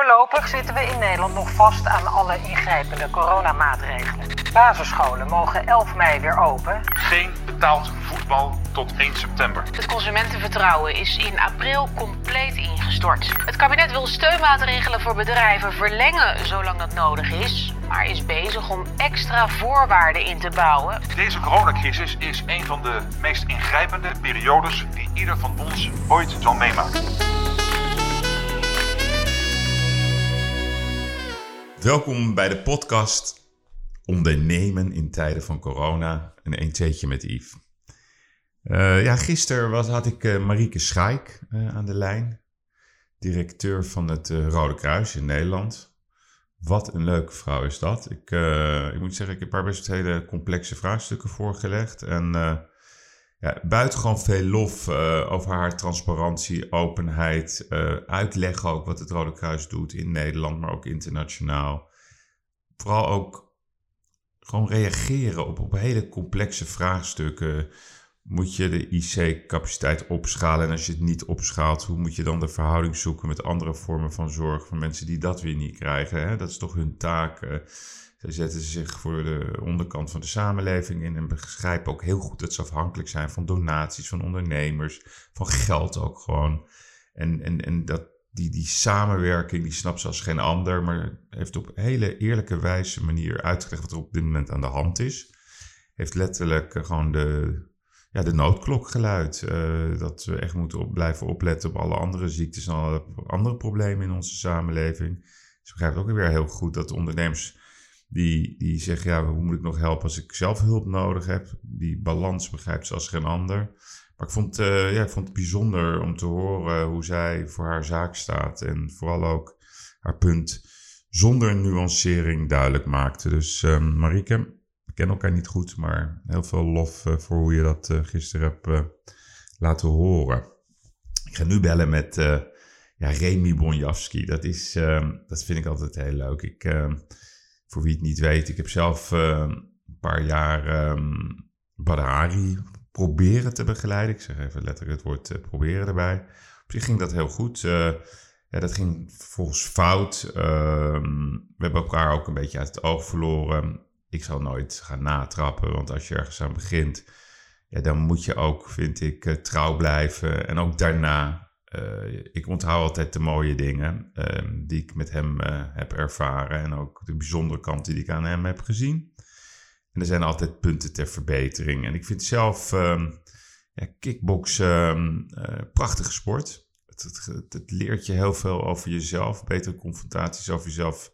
Voorlopig zitten we in Nederland nog vast aan alle ingrijpende coronamaatregelen. Basisscholen mogen 11 mei weer open. Geen betaald voetbal tot 1 september. Het consumentenvertrouwen is in april compleet ingestort. Het kabinet wil steunmaatregelen voor bedrijven verlengen zolang dat nodig is, maar is bezig om extra voorwaarden in te bouwen. Deze coronacrisis is een van de meest ingrijpende periodes die ieder van ons ooit zal meemaken. Welkom bij de podcast Ondernemen in tijden van corona. Een 1 2 met Yves. Uh, ja, gisteren was, had ik uh, Marieke Schaik uh, aan de lijn. Directeur van het Rode Kruis in Nederland. Wat een leuke vrouw is dat. Ik, ik moet zeggen, ik heb haar best hele complexe vraagstukken voorgelegd. En ja, buitengewoon veel lof over haar transparantie, openheid. uitleggen ook wat het Rode Kruis doet in Nederland, maar ook internationaal. Vooral ook gewoon reageren op, op hele complexe vraagstukken moet je de IC-capaciteit opschalen. En als je het niet opschaalt, hoe moet je dan de verhouding zoeken met andere vormen van zorg voor mensen die dat weer niet krijgen? Hè? Dat is toch hun taak. Uh, zij zetten zich voor de onderkant van de samenleving in en begrijpen ook heel goed dat ze afhankelijk zijn van donaties, van ondernemers, van geld ook gewoon. En, en, en dat, die, die samenwerking, die snapt ze als geen ander, maar heeft op hele eerlijke wijze manier uitgelegd wat er op dit moment aan de hand is. Heeft letterlijk gewoon de, ja, de noodklok geluid. Uh, dat we echt moeten blijven opletten op alle andere ziektes en alle andere problemen in onze samenleving. Ze begrijpt ook weer heel goed dat ondernemers die, die zeggen, ja, hoe moet ik nog helpen als ik zelf hulp nodig heb? Die balans begrijpt ze als geen ander. Maar ik vond, uh, ja, ik vond het bijzonder om te horen hoe zij voor haar zaak staat. En vooral ook haar punt zonder nuancering duidelijk maakte. Dus uh, Marieke, we kennen elkaar niet goed, maar heel veel lof uh, voor hoe je dat uh, gisteren hebt laten horen. Ik ga nu bellen met ja, Remy Bonjavski. Dat, is, ehm, dat vind ik altijd heel leuk. Ik, ehm, voor wie het niet weet, ik heb zelf een paar jaar um, Badari proberen te begeleiden. Ik zeg even letterlijk het woord proberen erbij. Op zich ging dat heel goed. ja, dat ging volgens fout. we hebben elkaar ook een beetje uit het oog verloren ik zal nooit gaan natrappen, want als je ergens aan begint, ja, dan moet je ook, vind ik, uh, trouw blijven. En ook daarna, uh, ik onthoud altijd de mooie dingen uh, die ik met hem eh, heb ervaren en ook de bijzondere kanten die ik aan hem heb gezien. En er zijn altijd punten ter verbetering. En ik vind zelf um, ja, kickboksen ehm, prachtige sport. Het, het, het, leert je heel veel over jezelf, betere confrontaties over jezelf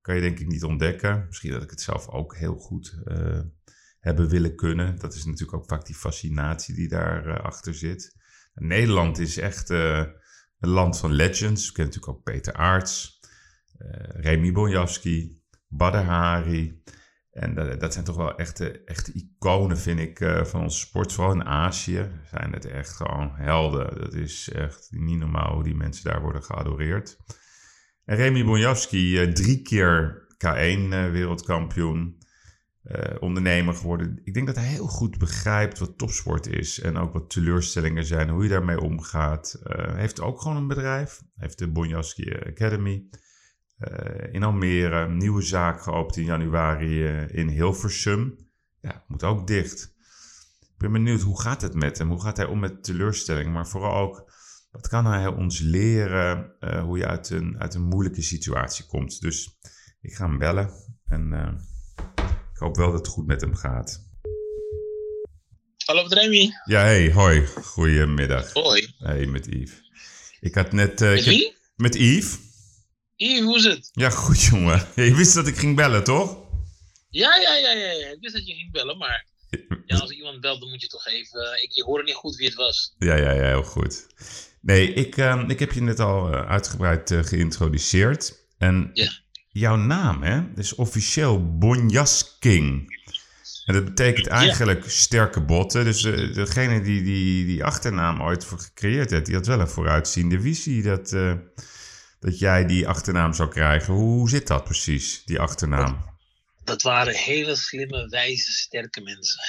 kan je denk ik niet ontdekken. Misschien dat ik het zelf ook heel goed hebben willen kunnen. Dat is natuurlijk ook vaak die fascinatie die daarachter achter zit. Nederland is echt uh, een land van legends. We kennen natuurlijk ook Peter Aarts, Remy Bonjavski, Badr Hari. En dat, zijn toch wel echte, echte iconen, vind ik, van onze sport. Vooral in Azië zijn het echt gewoon helden. Dat is echt niet normaal hoe die mensen daar worden geadoreerd. En Remy Bonjavski, drie keer K1-wereldkampioen. Uh, uh, ondernemer geworden. Ik denk dat hij heel goed begrijpt wat topsport is. En ook wat teleurstellingen zijn. Hoe je daarmee omgaat. Hij heeft ook gewoon een bedrijf. Heeft de Bonjavski Academy. in Almere. Nieuwe zaak geopend in januari in Hilversum. Ja, moet ook dicht. Ik ben benieuwd, hoe gaat het met hem? Hoe gaat hij om met teleurstellingen? Maar vooral ook wat kan hij ons leren uh, hoe je uit een, uit een moeilijke situatie komt? Dus ik ga hem bellen en uh, ik hoop wel dat het goed met hem gaat. Hallo Remy. Ja, hey, hoi. Goedemiddag. Hoi. Hey, met Yves. Ik had net... Uh, met wie? Met Yves. Yves, hoe is het? Ja, goed jongen. Je wist dat ik ging bellen, toch? Ja, ja, ja, ja, ja. Ik wist dat je ging bellen, maar... Ja, als iemand belt, dan moet je toch even... Ik, ik hoorde niet goed wie het was. Ja, ja, ja, heel goed. Nee, ik, uh, ik heb je net al uh, uitgebreid geïntroduceerd. En ja. Jouw naam hè, is officieel Bonjasking. En dat betekent eigenlijk ja. sterke botten. Dus degene die, die die achternaam ooit voor gecreëerd heeft, die had wel een vooruitziende visie dat, dat jij die achternaam zou krijgen. Hoe zit dat precies, die achternaam? Dat waren hele slimme, wijze, sterke mensen.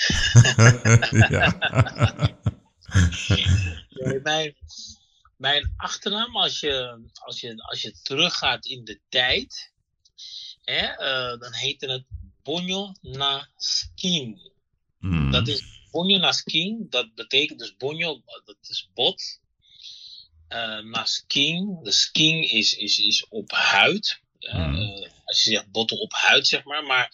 ja. nee, mijn, Mijn achternaam, als je, als je, als je teruggaat in de tijd, hè, eh, dan heette het Bonjo na Skin. Hmm. Dat is Bonjo na Skin, dat betekent dus Bonjo, dat is bot. Eh na Skin, de skin is, is, is op huid. Hmm. eh, als je zegt botten op huid, zeg maar. Maar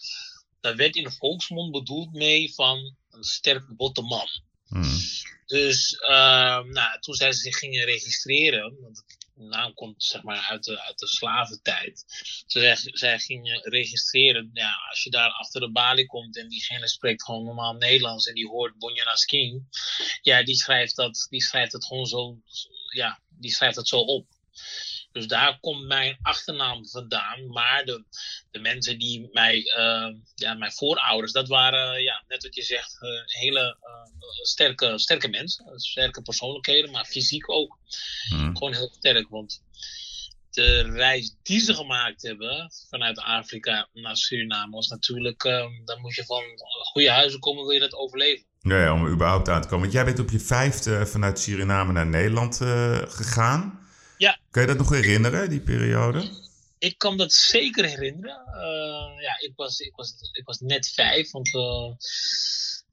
daar werd in de volksmond bedoeld mee van een sterke botte man. Hmm. Dus ehm, nou, toen zij zich gingen registreren, want naam komt zeg maar uit de, uit de slaventijd. Toen zij, zij gingen registreren, ja, als je daar achter de balie komt en diegene spreekt gewoon normaal Nederlands en die hoort Bonjana Skin, ja, die schrijft, dat, die schrijft het gewoon zo, ja, die schrijft het zo op. Dus daar komt mijn achternaam vandaan. Maar de, de mensen die mij, eh, ja, mijn voorouders, dat waren, ja, net wat je zegt, eh, hele eh, sterke, sterke mensen. Sterke persoonlijkheden, maar fysiek ook. Hmm. Gewoon heel sterk. Want de reis die ze gemaakt hebben vanuit Afrika naar Suriname was natuurlijk, eh, dan moet je van goede huizen komen, wil je dat overleven. Ja, ja, om er überhaupt aan te komen. Want jij bent op je vijfde vanuit Suriname naar Nederland eh, gegaan. Ja. Kan je dat nog herinneren, die periode? Ik kan dat zeker herinneren. Eh, ja, ik was, ik, was, ik was net vijf, want eh,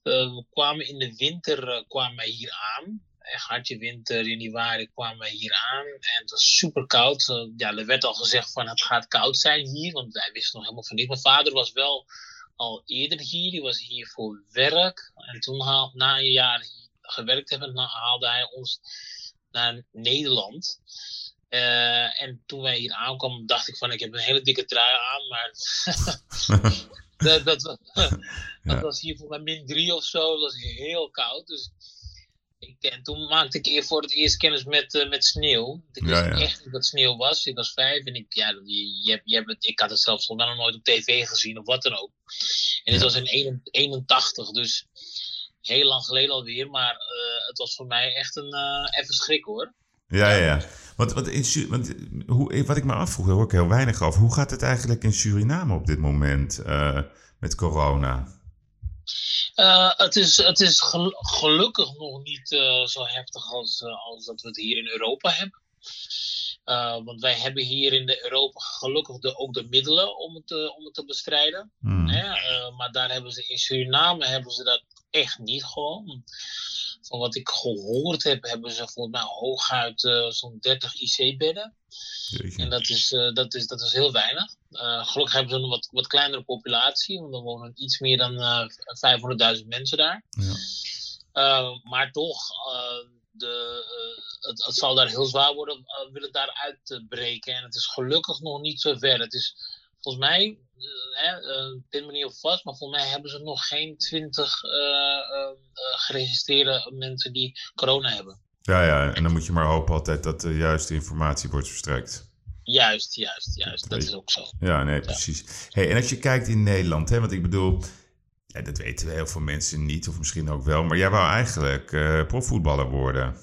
eh, we kwamen in de winter kwamen wij hier aan. Echt hartje winter, januari kwamen wij hier aan. En het was super koud. ja, er werd al gezegd van het gaat koud zijn hier, want wij wisten nog helemaal van niet. Mijn vader was wel al eerder hier, die was hier voor werk. En toen, haal, na een jaar hier gewerkt hebben, haalde hij ons naar Nederland. Eh, en toen wij hier aankwamen, dacht ik van ik heb een hele dikke trui aan, maar dat, dat, was- dat was hier voor mij min drie of zo. Dat was heel koud. Dus ik, en toen maakte ik voor het eerst kennis met, eh, met sneeuw. Ik wist Ja, ja. echt niet wat sneeuw was. Ik was vijf en ik, ja, je, je, hebt- je hebt ik had het zelfs volgens mij nog nooit op tv gezien of wat dan ook. En dit Ja. was in 81, dus heel lang geleden alweer. Maar eh, het was voor mij echt een eh, even schrik hoor. Ja, ja, ja. Want, want, in, want hoe, wat ik me afvroeg, daar hoor ik heel weinig over. Hoe gaat het eigenlijk in Suriname op dit moment eh, met corona? Eh, het is, het is gel- gelukkig nog niet eh, zo heftig als, eh, als dat we het hier in Europa hebben. Eh, want wij hebben hier in de Europa gelukkig de, ook de middelen om het, te- om het te bestrijden. Hmm. Hè? Eh, maar daar hebben ze in Suriname hebben ze dat echt niet gewoon. Van wat ik gehoord heb, hebben ze volgens mij hooguit eh, zo'n 30 IC-bedden. En dat is, eh, dat is, dat is heel weinig. Eh, gelukkig hebben ze een wat, wat kleinere populatie, want er wonen iets meer dan eh 500.000 mensen daar. Ja. Maar toch, de, het, het zal daar heel zwaar worden, uh, wil het daar uitbreken. En het is gelukkig nog niet zo ver. Het is volgens mij, eh, hè, eh, pin me niet op vast, maar volgens mij hebben ze nog geen 20 eh, eh, eh, geregistreerde mensen die corona hebben. Ja, ja, en dan moet je maar hopen altijd dat de juiste informatie wordt verstrekt. Juist, juist, juist. Dat is ook zo. Ja, nee, precies. Hey, en als je kijkt in Nederland, hè, want ik bedoel, ja, dat weten heel veel mensen niet, of misschien ook wel, maar jij wou eigenlijk eh, profvoetballer worden.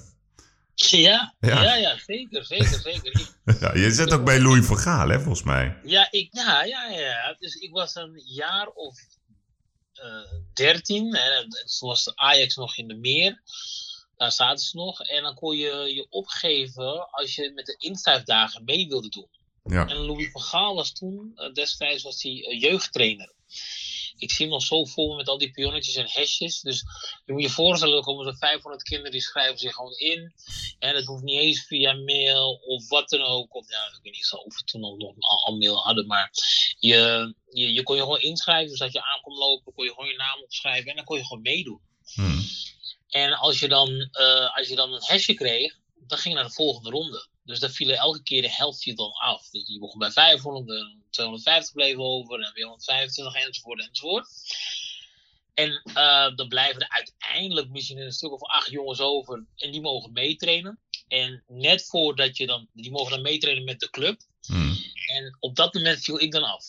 Ja, Ja. ja, ja, zeker, zeker, zeker. Ja, je zit ook bij Louis van Gaal, hè, volgens mij. ja, ik, ja, ja, ja. Dus ik was een jaar of dertien. en toen was de Ajax nog in de meer. Daar zaten ze nog. En dan kon je je opgeven als je met de inschrijfdagen mee wilde doen. Ja, En Louis van Gaal was toen, eh, destijds was hij eh, jeugdtrainer. Ik zie hem nog zo vol met al die pionnetjes en hesjes. Dus je moet je voorstellen, er komen zo'n 500 kinderen die schrijven zich gewoon in. En dat hoeft niet eens via mail of wat dan ook. Of ja, ik weet niet of we toen al nog al, al mail hadden. Maar je, je, je kon je gewoon inschrijven. Dus dat je aankomt lopen, kon je gewoon je naam opschrijven. En dan kon je gewoon meedoen. Hm. En als je dan, eh, als je dan een hesje kreeg, dan ging je naar de volgende ronde. Dus dan vielen elke keer de helft viel dan af. Dus die begon bij 500, en 250 bleven over, en weer 125 enzovoort enzovoort. En eh, dan blijven er uiteindelijk misschien een stuk of acht jongens over en die mogen meetrainen. En net voordat je dan, die mogen dan meetrainen met de club. Hm. En op dat moment viel ik dan af.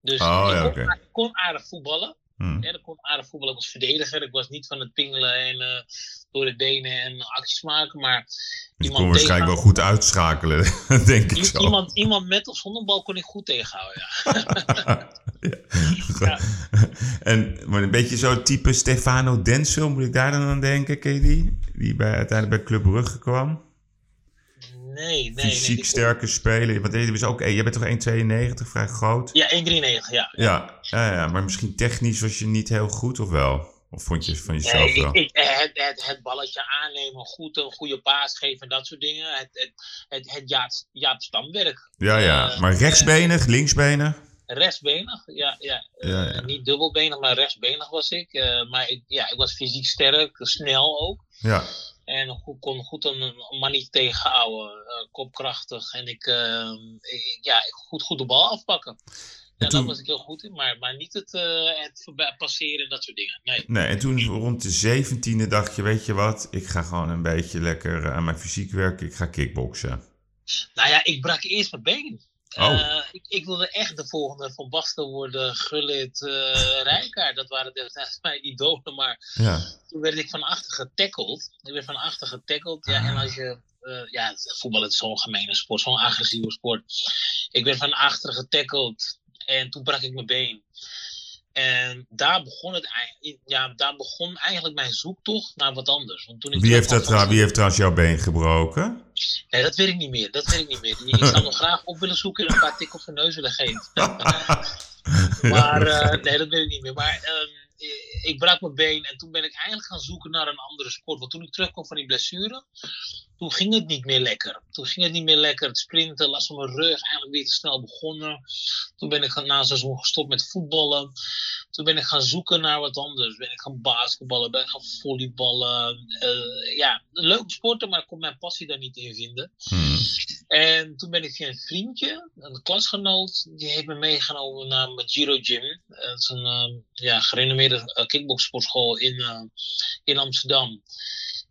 Dus Oh, ik ja, kon aardig voetballen. Hm. Ja, ik kon aardig voetballen. Ik was verdediger. Ik was niet van het pingelen en eh, door de benen en acties maken. Maar iemand kon waarschijnlijk wel goed uitschakelen, denk ik zo. iemand, iemand met of zonder bal kon ik goed tegenhouden. Ja. Ja. En maar een beetje zo type Stefano Denzel, moet ik daar dan aan denken, ken je die? Die bij, uiteindelijk bij Club Brugge kwam. Nee, nee. fysiek nee, die- sterke speler? Want je, was ook, je bent toch 1,92, vrij groot? Ja, 1,93, ja. Ja, ja, ja, maar misschien technisch was je niet heel goed, of wel? Of vond je van jezelf Nee, wel? ik, ik, het, het, het balletje aannemen, goed, een goede paas geven en dat soort dingen. Het, het, het, het Jaap, Jaap Stamwerk. Ja, ja. eh, Maar rechtsbenig, linksbenig? Rechtsbenig, ja, ja. Eh, Ja. Niet dubbelbenig, maar rechtsbenig was ik. Eh, maar ik, ja, ik was fysiek sterk, snel ook. Ja. En goed, kon goed een, een man niet tegenhouden. eh, kopkrachtig. En ik, eh, ik- ja, goed, goed de bal afpakken. Ja, toen- daar was ik heel goed in. Maar, maar niet het, eh, het passeren en dat soort dingen. Nee. Nee, en toen rond de zeventiende dacht je, weet je wat? Ik ga gewoon een beetje lekker aan mijn fysiek werken. Ik ga kickboksen. Nou ja, ik brak eerst mijn been. Oh. Eh, ik, ik wilde echt de volgende Van Basten worden, Gullit, eh Rijkaard. Dat waren destijds mijn idolen. Maar Ja. toen werd ik van achter getackeld. Ik werd van achter getackeld. Ja, en als je. eh, ja, voetbal is zo'n gemene sport, zo'n agressieve sport. Ik werd van achter getackeld. En toen brak ik mijn been. En daar begon, het, ja, daar begon eigenlijk mijn zoektocht naar wat anders. Want toen ik Wie heeft, dat, wie heeft trouwens jouw been gebroken? Nee, dat weet ik niet meer. Dat weet ik niet meer. Ik zou nog graag op willen zoeken en een paar tikkels in neus willen geven. Maar eh, nee, dat weet ik niet meer. Maar ehm, eh, ik brak mijn been en toen ben ik eigenlijk gaan zoeken naar een andere sport. Want toen ik terugkwam van die blessure, toen ging het niet meer lekker. Toen ging het niet meer lekker. Het sprinten, last van mijn rug, eigenlijk weer te snel begonnen. Toen ben ik gaan- na een seizoen gestopt met voetballen. Toen ben ik gaan zoeken naar wat anders. Ben ik gaan basketballen, ben ik gaan volleyballen. Eh, ja, leuke sporten, maar ik kon mijn passie daar niet in vinden. Hmm. En toen ben ik via een vriendje, een klasgenoot, die heeft me meegenomen naar Majiro Gym. Dat is een eh, ja, gerenommeerde uh, kickboxsportschool in, eh, in Amsterdam.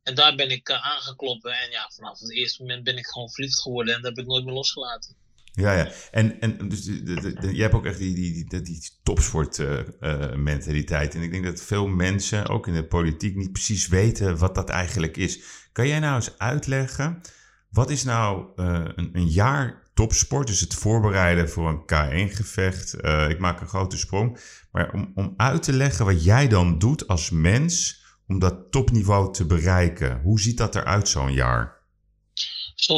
En daar ben ik eh, aangekloppen en ja, vanaf het eerste moment ben ik gewoon verliefd geworden en dat heb ik nooit meer losgelaten. Ja, ja. En, en dus jij hebt ook echt die, die, die, die topsport eh, eh. En ik denk dat veel mensen, ook in de politiek, niet precies weten wat dat eigenlijk is. Kan jij nou eens uitleggen, wat is nou een, een jaar topsport? Dus het voorbereiden voor een K1-gevecht. Eh, ik maak een grote sprong. Maar om, om uit te leggen wat jij dan doet als mens om dat topniveau te bereiken. Hoe ziet dat eruit zo'n jaar?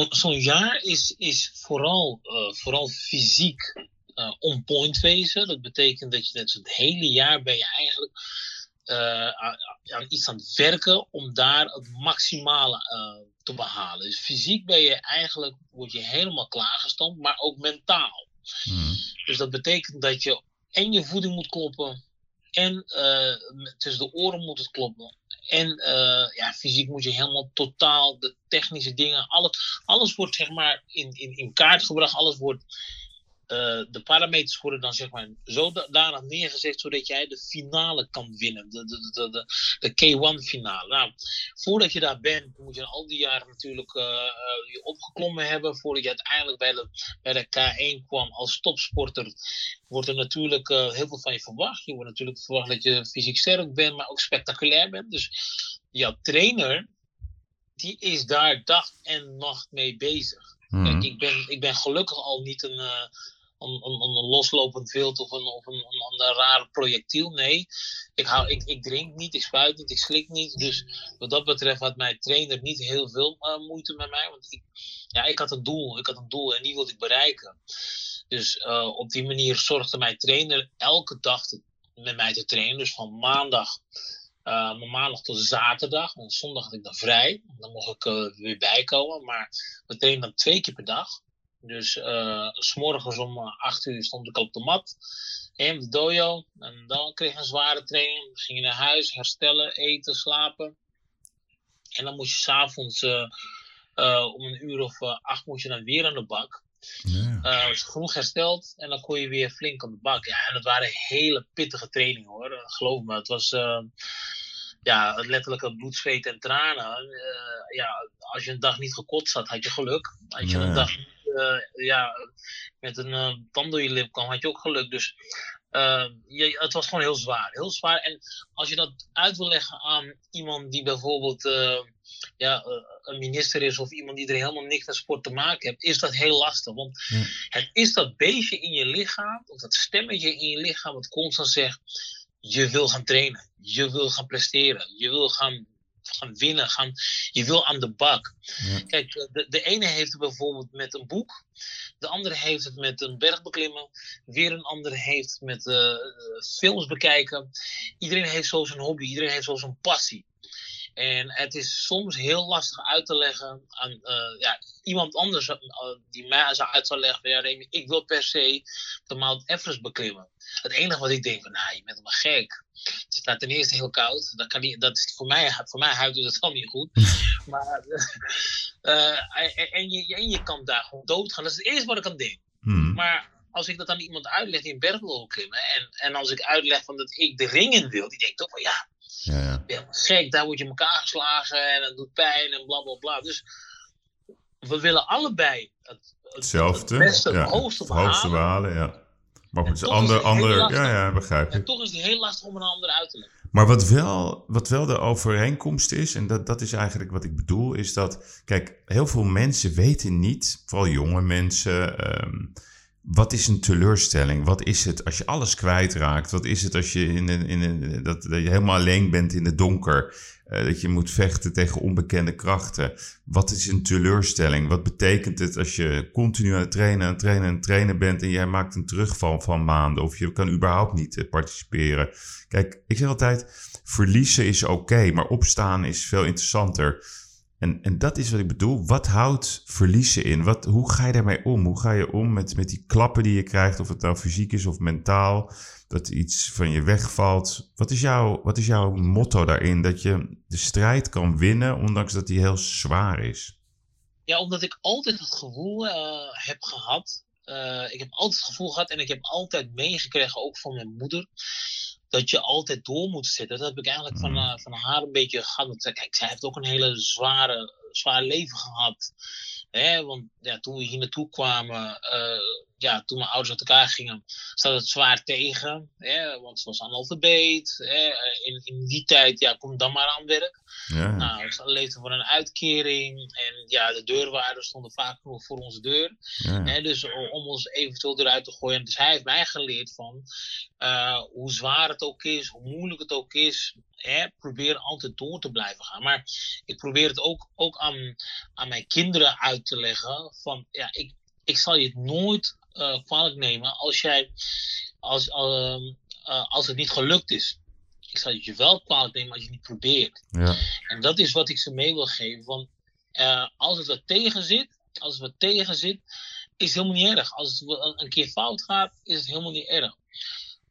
Zo'n jaar is, is vooral, eh, vooral fysiek eh, on point wezen. Dat betekent dat je net het hele jaar ben je eigenlijk eh, aan, aan iets aan het werken om daar het maximale te behalen. Dus fysiek ben je eigenlijk, word je helemaal klaargestoomd, maar ook mentaal. Hmm. Dus dat betekent dat je en je voeding moet kloppen. En tussen de oren moet het kloppen. En eh, ja, fysiek moet je helemaal totaal de technische dingen. Alles, alles wordt zeg maar in, in, in kaart gebracht. Alles wordt. Eh, de parameters worden dan zeg maar zodanig neergezet zodat jij de finale kan winnen. De, de, de, de, de K1 finale. Nou, voordat je daar bent, moet je al die jaren natuurlijk eh, eh, je opgeklommen hebben. Voordat je uiteindelijk bij de, bij de K1 kwam als topsporter wordt er natuurlijk heel veel van je verwacht. Je wordt natuurlijk verwacht dat je fysiek sterk bent, maar ook spectaculair bent. Dus jouw trainer, die is daar dag en nacht mee bezig. Hmm. Ik, ben, ik ben gelukkig al niet een, eh, een, een, loslopend wild of, een, of een, een, rare projectiel. Nee, ik, hou, ik, ik drink niet, ik spuit niet, ik slik niet. Dus wat dat betreft had mijn trainer niet heel veel eh, moeite met mij. Want ik, ja, ik had een doel, ik had een doel en die wilde ik bereiken. Dus eh, op die manier zorgde mijn trainer elke dag met mij te trainen. Dus van maandag, van maandag tot zaterdag. Want zondag had ik dan vrij. Dan mocht ik eh, weer bijkomen. Maar we trainen dan twee keer per dag. Dus eh, s s'morgens om eh, 8 uur stond ik op de mat. In de dojo. En dan kreeg ik een zware training. Dan ging je naar huis, herstellen, eten, slapen. En dan moest je s'avonds uh, uh, om een uur of uh, acht moest je dan weer aan de bak. Ja. Uh, was genoeg hersteld en dan kon je weer flink aan de bak. Ja, en dat waren hele pittige trainingen hoor. Geloof me, het was uh, ja, letterlijk het bloed, zweet en tranen. Uh, ja, als je een dag niet gekotst had, had je geluk. Als je een dag uh, ja, met een uh, tand door je lip kwam, had je ook geluk. Dus je, het was gewoon heel zwaar. Heel zwaar. En als je dat uit wil leggen aan iemand die bijvoorbeeld ja, een minister is of iemand die er helemaal niks met sport te maken heeft, is dat heel lastig. Want het is dat beestje in je lichaam, of dat stemmetje in je lichaam, wat constant zegt: je wil gaan trainen, je wil gaan presteren, je wil gaan gaan winnen. Gaan, je wil aan de bak. Ja. Kijk, de, de ene heeft het bijvoorbeeld met een boek. De andere heeft het met een berg beklimmen. Weer een andere heeft het met eh, eh, films bekijken. Iedereen heeft zo zijn hobby. Iedereen heeft zo zijn passie. En het is soms heel lastig uit te leggen aan eh, ja, iemand anders eh, die mij zou uit zou leggen. Ja, Remy, ik wil per se de Mount Everest beklimmen. Het enige wat ik denk van, nou, je bent maar gek. Het is daar ten eerste heel koud. Dat, kan niet, dat is voor mij, voor mij huid is dat al niet goed. maar, eh, en, en, je, en je kan daar gewoon doodgaan. Dat is het eerste wat ik aan denk. Hmm. Maar als ik dat aan iemand uitleg die een berg wil klimmen. En, en als ik uitleg van dat ik de ringen wil. Die denkt ook van ja, Ja, ja. ja, gek, daar word je elkaar geslagen en het doet pijn en bla bla bla. Dus we willen allebei het, het, Hetzelfde. het beste, ja. het hoogste Het hoogste behalen. behalen, ja. Maar En het is toch ander, het ander, lastig. ja, ja, begrijp En ik. toch is het heel lastig om een ander uit te leggen. Maar wat wel, wat wel de overeenkomst is, en dat, dat is eigenlijk wat ik bedoel, is dat, kijk, heel veel mensen weten niet, vooral jonge mensen, ehm, wat is een teleurstelling? Wat is het als je alles kwijtraakt? Wat is het als je, in een, in een, dat, dat je helemaal alleen bent in het donker? Eh, dat je moet vechten tegen onbekende krachten. Wat is een teleurstelling? Wat betekent het als je continu aan het trainen, aan het trainen, aan het trainen bent en jij maakt een terugval van maanden of je kan überhaupt niet eh, participeren? Kijk, ik zeg altijd, verliezen is oké, maar opstaan is veel interessanter. En, en dat is wat ik bedoel. Wat houdt verliezen in? Wat, hoe ga je daarmee om? Hoe ga je om met, met die klappen die je krijgt, of het nou fysiek is of mentaal, dat iets van je wegvalt? Wat is, jouw, wat is jouw motto daarin? Dat je de strijd kan winnen, ondanks dat die heel zwaar is. Ja, omdat ik altijd het gevoel eh, heb gehad. eh, ik heb altijd het gevoel gehad en ik heb altijd meegekregen, ook van mijn moeder. Dat je altijd door moet zetten. Dat heb ik eigenlijk van, Mm. eh, van haar een beetje gehad. Want, eh, kijk, zij heeft ook een hele zware, zwaar leven gehad. Hè? Want ja, toen we hier naartoe kwamen, eh, ja, toen mijn ouders uit elkaar gingen, zat het zwaar tegen. Hè? Want ze was analfabeet. Hè? In, in die tijd, ja, kom dan maar aan werk. Ja, Nou, ze leefden voor een uitkering. En ja, de deurwaarders stonden vaak voor onze deur. ja, Hè, dus om ons eventueel eruit te gooien. Dus hij heeft mij geleerd van eh, hoe zwaar het ook is, hoe moeilijk het ook is. Hè, probeer altijd door te blijven gaan. Maar ik probeer het ook, ook aan, aan mijn kinderen uit te leggen. Van ja, ik, ik zal je het nooit eh, kwalijk nemen als jij als, ehm, eh, als het niet gelukt is. Ik zal het je wel kwalijk nemen als je het niet probeert. ja, En dat is wat ik ze mee wil geven. Want eh, als het wat tegen zit, als het wat tegen zit, is het helemaal niet erg. Als het een keer fout gaat, is het helemaal niet erg.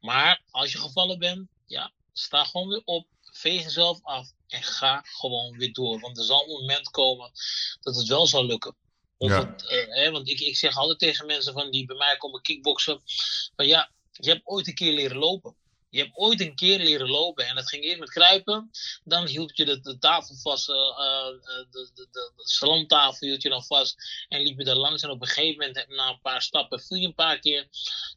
Maar als je gevallen bent, ja, sta gewoon weer op, veeg jezelf af en ga gewoon weer door. Want er zal een moment komen dat het wel zal lukken. Of Ja. het, eh, hè, want ik, ik zeg altijd tegen mensen van die bij mij komen kickboksen, van ja, je hebt ooit een keer leren lopen. Je hebt ooit een keer leren lopen en dat ging eerst met kruipen. Dan hield je de, de tafel vast, eh, eh, de, de, de, salantafel hield je dan vast. En liep je daar langs. En op een gegeven moment, na een paar stappen, viel je een paar keer.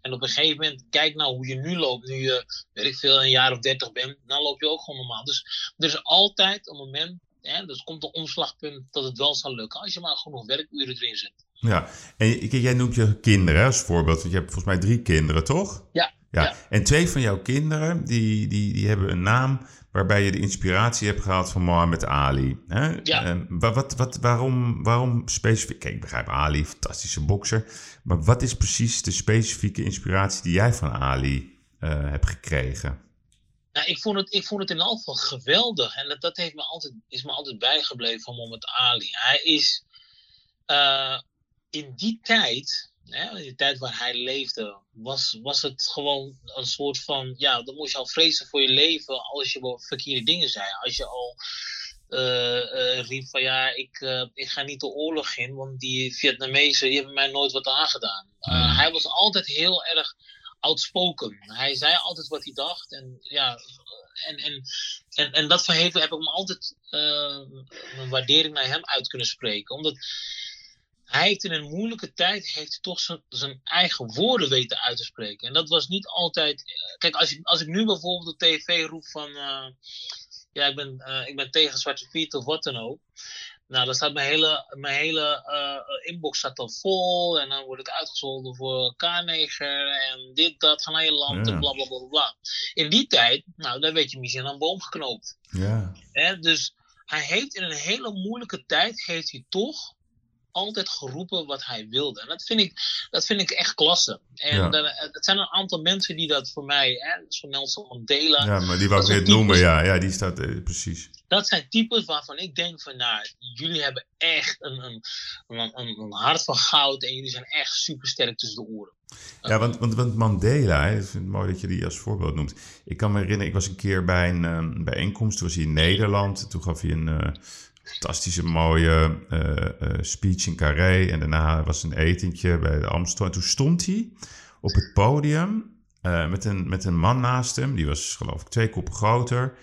En op een gegeven moment, kijk nou hoe je nu loopt. Nu je, weet ik veel, een jaar of dertig bent. Dan loop je ook gewoon normaal. Dus er is altijd een moment, hè, dus komt een omslagpunt dat het wel zal lukken. Als je maar genoeg werkuren erin zet. ja. En kijk, jij noemt je kinderen als voorbeeld, want je hebt volgens mij drie kinderen, toch? Ja, Ja, ja. en twee van jouw kinderen, die, die, die hebben een naam waarbij je de inspiratie hebt gehaald van Mohammed Ali. Hè? Ja. Ehm, wa- wat, wat, waarom, waarom specifiek? Kijk, ik begrijp Ali, fantastische bokser. Maar wat is precies de specifieke inspiratie die jij van Ali eh, hebt gekregen? Nou, ik, vond het, ik vond het in elk geval geweldig. En dat, dat heeft me altijd, is me altijd bijgebleven van Mohammed Ali. Hij is eh, in die tijd, hè, in de tijd waar hij leefde, was, was het gewoon een soort van. Ja, dan moest je al vrezen voor je leven als je wel verkeerde dingen zei. Als je al. eh, eh, riep van ja, ik, ik ga niet de oorlog in, want die Vietnamezen die hebben mij nooit wat aangedaan. Hij was altijd heel erg outspoken. Hij zei altijd wat hij dacht. En ja, en, en, en, en dat verheven heb ik me altijd eh, mijn waardering naar hem uit kunnen spreken. Omdat hij in een moeilijke tijd heeft toch zijn, zijn eigen woorden weten uit te spreken. En dat was niet altijd. Kijk, als, ik als ik nu bijvoorbeeld op tv roep van. eh, ja, ik ben, eh, ik ben tegen Zwarte Piet of wat dan ook. Nou, dan staat mijn hele, mijn hele eh, inbox staat al vol. En dan word ik uitgescholden voor K-neger en dit, dat, naar je land Ja. en bla bla bla bla. In die tijd, nou, daar werd je misschien aan een boom geknoopt. Ja? Dus hij heeft in een hele moeilijke tijd, heeft hij toch altijd geroepen wat hij wilde. En dat vind ik, dat vind ik echt klasse. En Ja. het zijn een aantal mensen die dat voor mij, hè, zoals Nelson Mandela, Ja, maar die wou ik net noemen. Ja, ja die staat eh, precies. dat zijn types waarvan ik denk van, nou, jullie hebben echt een, een, een, hart van goud en jullie zijn echt super sterk tussen de oren. Ja, want, want, want Mandela, hè, ik vind het mooi dat je die als voorbeeld noemt. Ik kan me herinneren, ik was een keer bij een ehm, bijeenkomst, toen was hij in Nederland. Toen gaf hij een eh, fantastische mooie eh, eh, speech in Carré. En daarna was een etentje bij de Amstel. En toen stond hij op het podium eh, met, een, met een man naast hem. Die was geloof ik twee koppen groter.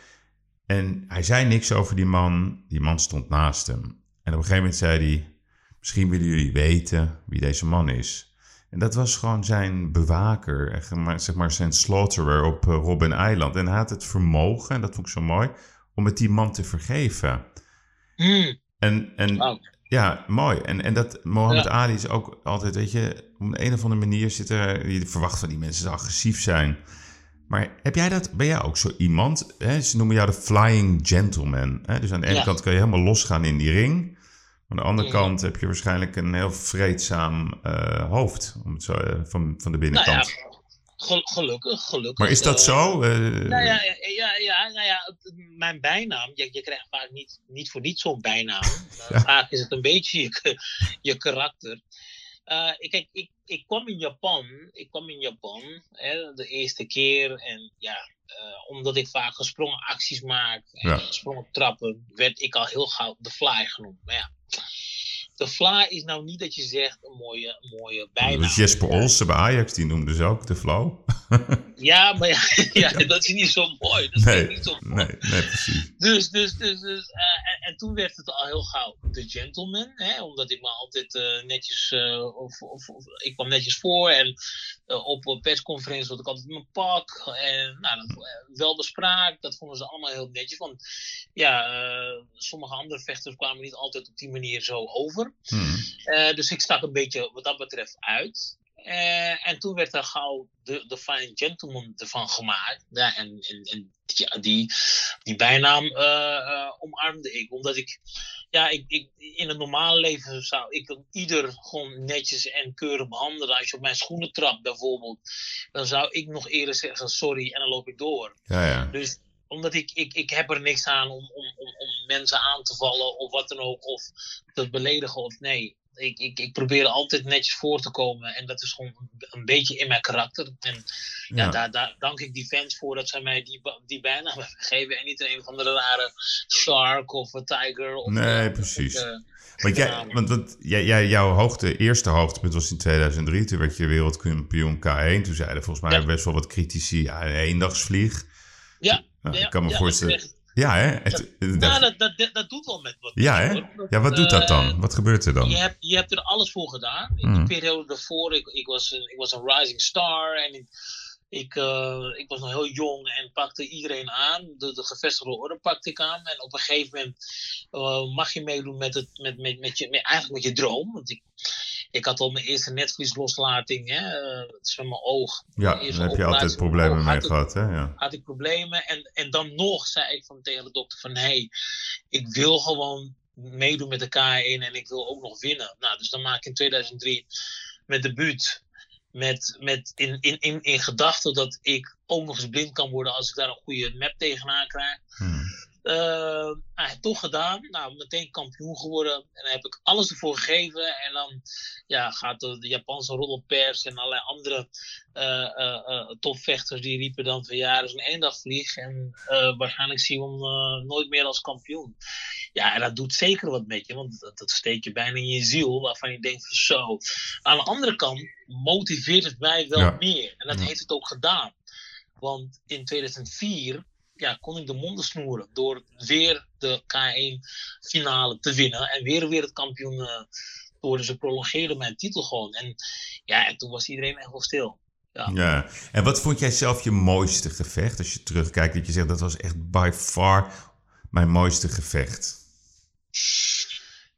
En hij zei niks over die man. Die man stond naast hem. En op een gegeven moment zei hij... Misschien willen jullie weten wie deze man is. En dat was gewoon zijn bewaker, zeg maar zijn slaughterer op Robben Island. En hij had het vermogen, en dat vond ik zo mooi, om het die man te vergeven. Hmm, En, en ja, mooi. En, en dat Mohammed Ja. Ali is ook altijd, weet je, op een of andere manier zit er, je verwacht van die mensen dat ze agressief zijn. Maar heb jij dat, ben jij ook zo iemand? Hè? Ze noemen jou de flying gentleman. Hè? Dus aan de ene Ja. kant kan je helemaal losgaan in die ring. Aan de andere Mhm. kant heb je waarschijnlijk een heel vreedzaam eh, hoofd, om het zo, eh, van, van de Nou binnenkant. ja, gel- gelukkig, gelukkig. maar is dat eh, zo? Eh, Nou ja, ja, ja, ja, nou ja, mijn bijnaam, je, je krijgt vaak niet, niet voor niet zo'n bijnaam. Ja. Vaak is het een beetje je, je karakter. Eh, ik, kijk, ik, ik kwam in Japan, ik kwam in Japan hè, de eerste keer en ja, omdat ik vaak gesprongen acties maak en Ja. gesprongen trappen, werd ik al heel gauw de fly genoemd. Maar ja, de fly is nou niet dat je zegt een mooie, een mooie bijnaam. dus Jesper Olsen bij Ajax, die noemde ze ook de flow. Ja, maar ja, ja, dat is niet zo mooi. Dat Nee, is niet zo mooi. nee, nee, precies. Dus, dus, dus, dus eh, en, en toen werd het al heel gauw de gentleman, hè, omdat ik me altijd eh, netjes, eh, of, of, of- ik kwam netjes voor en eh, op een persconferentie had ik altijd mijn pak en nou, dat, eh, wel bespraakt, dat vonden ze allemaal heel netjes, want ja, eh, sommige andere vechters kwamen niet altijd op die manier zo over. Hmm. Eh, dus ik stak een beetje wat dat betreft uit. Eh, en toen werd er gauw de, de Fine Gentleman ervan gemaakt. Ja, en en, en ja, die, die bijnaam eh, eh, omarmde ik. Omdat ik, ja, ik, ik, in het normale leven zou ik dan ieder gewoon netjes en keurig behandelen. Als je op mijn schoenen trapt bijvoorbeeld, dan zou ik nog eerder zeggen sorry en dan loop ik door. Ja, ja. Dus omdat ik, ik, ik heb er niks aan om, om, om, om mensen aan te vallen of wat dan ook, of te beledigen of nee. Ik, ik, ik probeer altijd netjes voor te komen en dat is gewoon een, beetje in mijn karakter. En ja, Ja. daar, daar dank ik die fans voor dat zij mij die, die bijnaam hebben gegeven en niet een of andere rare shark of een tiger. Of, Nee, eh, precies. eh, Want, jij, want, want jij, jij, jouw hoogte, eerste hoogtepunt was in 2003. Toen werd je wereldkampioen K1. Toen zeiden volgens mij Ja. best wel wat critici, ja, een eendagsvlieg. ja, Nou, ja, ik kan me voorstellen. Ja, hè? Het- Nou, dat, dat, dat, doet wel met wat. ja, hè? Ja, wat doet dat Eh, dan? Wat gebeurt er dan? Je hebt, je hebt er alles voor gedaan. In Mhm. de periode daarvoor, ik, ik, was een, ik was een rising star en ik, ik, eh, ik was nog heel jong en pakte iedereen aan. De, de gevestigde orde pakte ik aan. En op een gegeven moment eh, mag je meedoen met, het, met, met, met, je, met, eigenlijk met je droom. Want ik, ik had al mijn eerste netvlieslosslating. Hè? dat is van mijn oog. Ja, daar heb je altijd problemen oog mee gehad, hè? Ja. had ik problemen. En, en dan nog zei ik van, tegen de dokter van... hé, hey, ik wil gewoon meedoen met de K1 en ik wil ook nog winnen. Nou, dus dan maak ik in 2003 mijn debuut... Met, met in, in, in, in gedachte dat ik ook nog eens blind kan worden als ik daar een goede map tegenaan krijg. Hmm. Eh, hij heeft toch gedaan. Nou, meteen kampioen geworden. En dan heb ik alles ervoor gegeven. En dan ja, gaat de, de Japanse roddelpers en allerlei andere eh, eh, topvechters die riepen dan van ja, dat is een eendagvlieg. En waarschijnlijk zien we hem nooit meer als kampioen. Ja, en dat doet zeker wat met je, want dat, dat steekt je bijna in je ziel, waarvan je denkt van zo. Aan de andere kant motiveert het mij wel Ja. meer. En dat Ja. heeft het ook gedaan. Want in 2004 ja, kon ik de monden snoeren door weer de K1 finale te winnen en weer wereldkampioen eh, te worden. Ze prolongeerden mijn titel gewoon. En ja, en toen was iedereen echt wel stil. Ja. Ja, en wat vond jij zelf je mooiste gevecht? Als je terugkijkt, dat je zegt dat was echt by far mijn mooiste gevecht.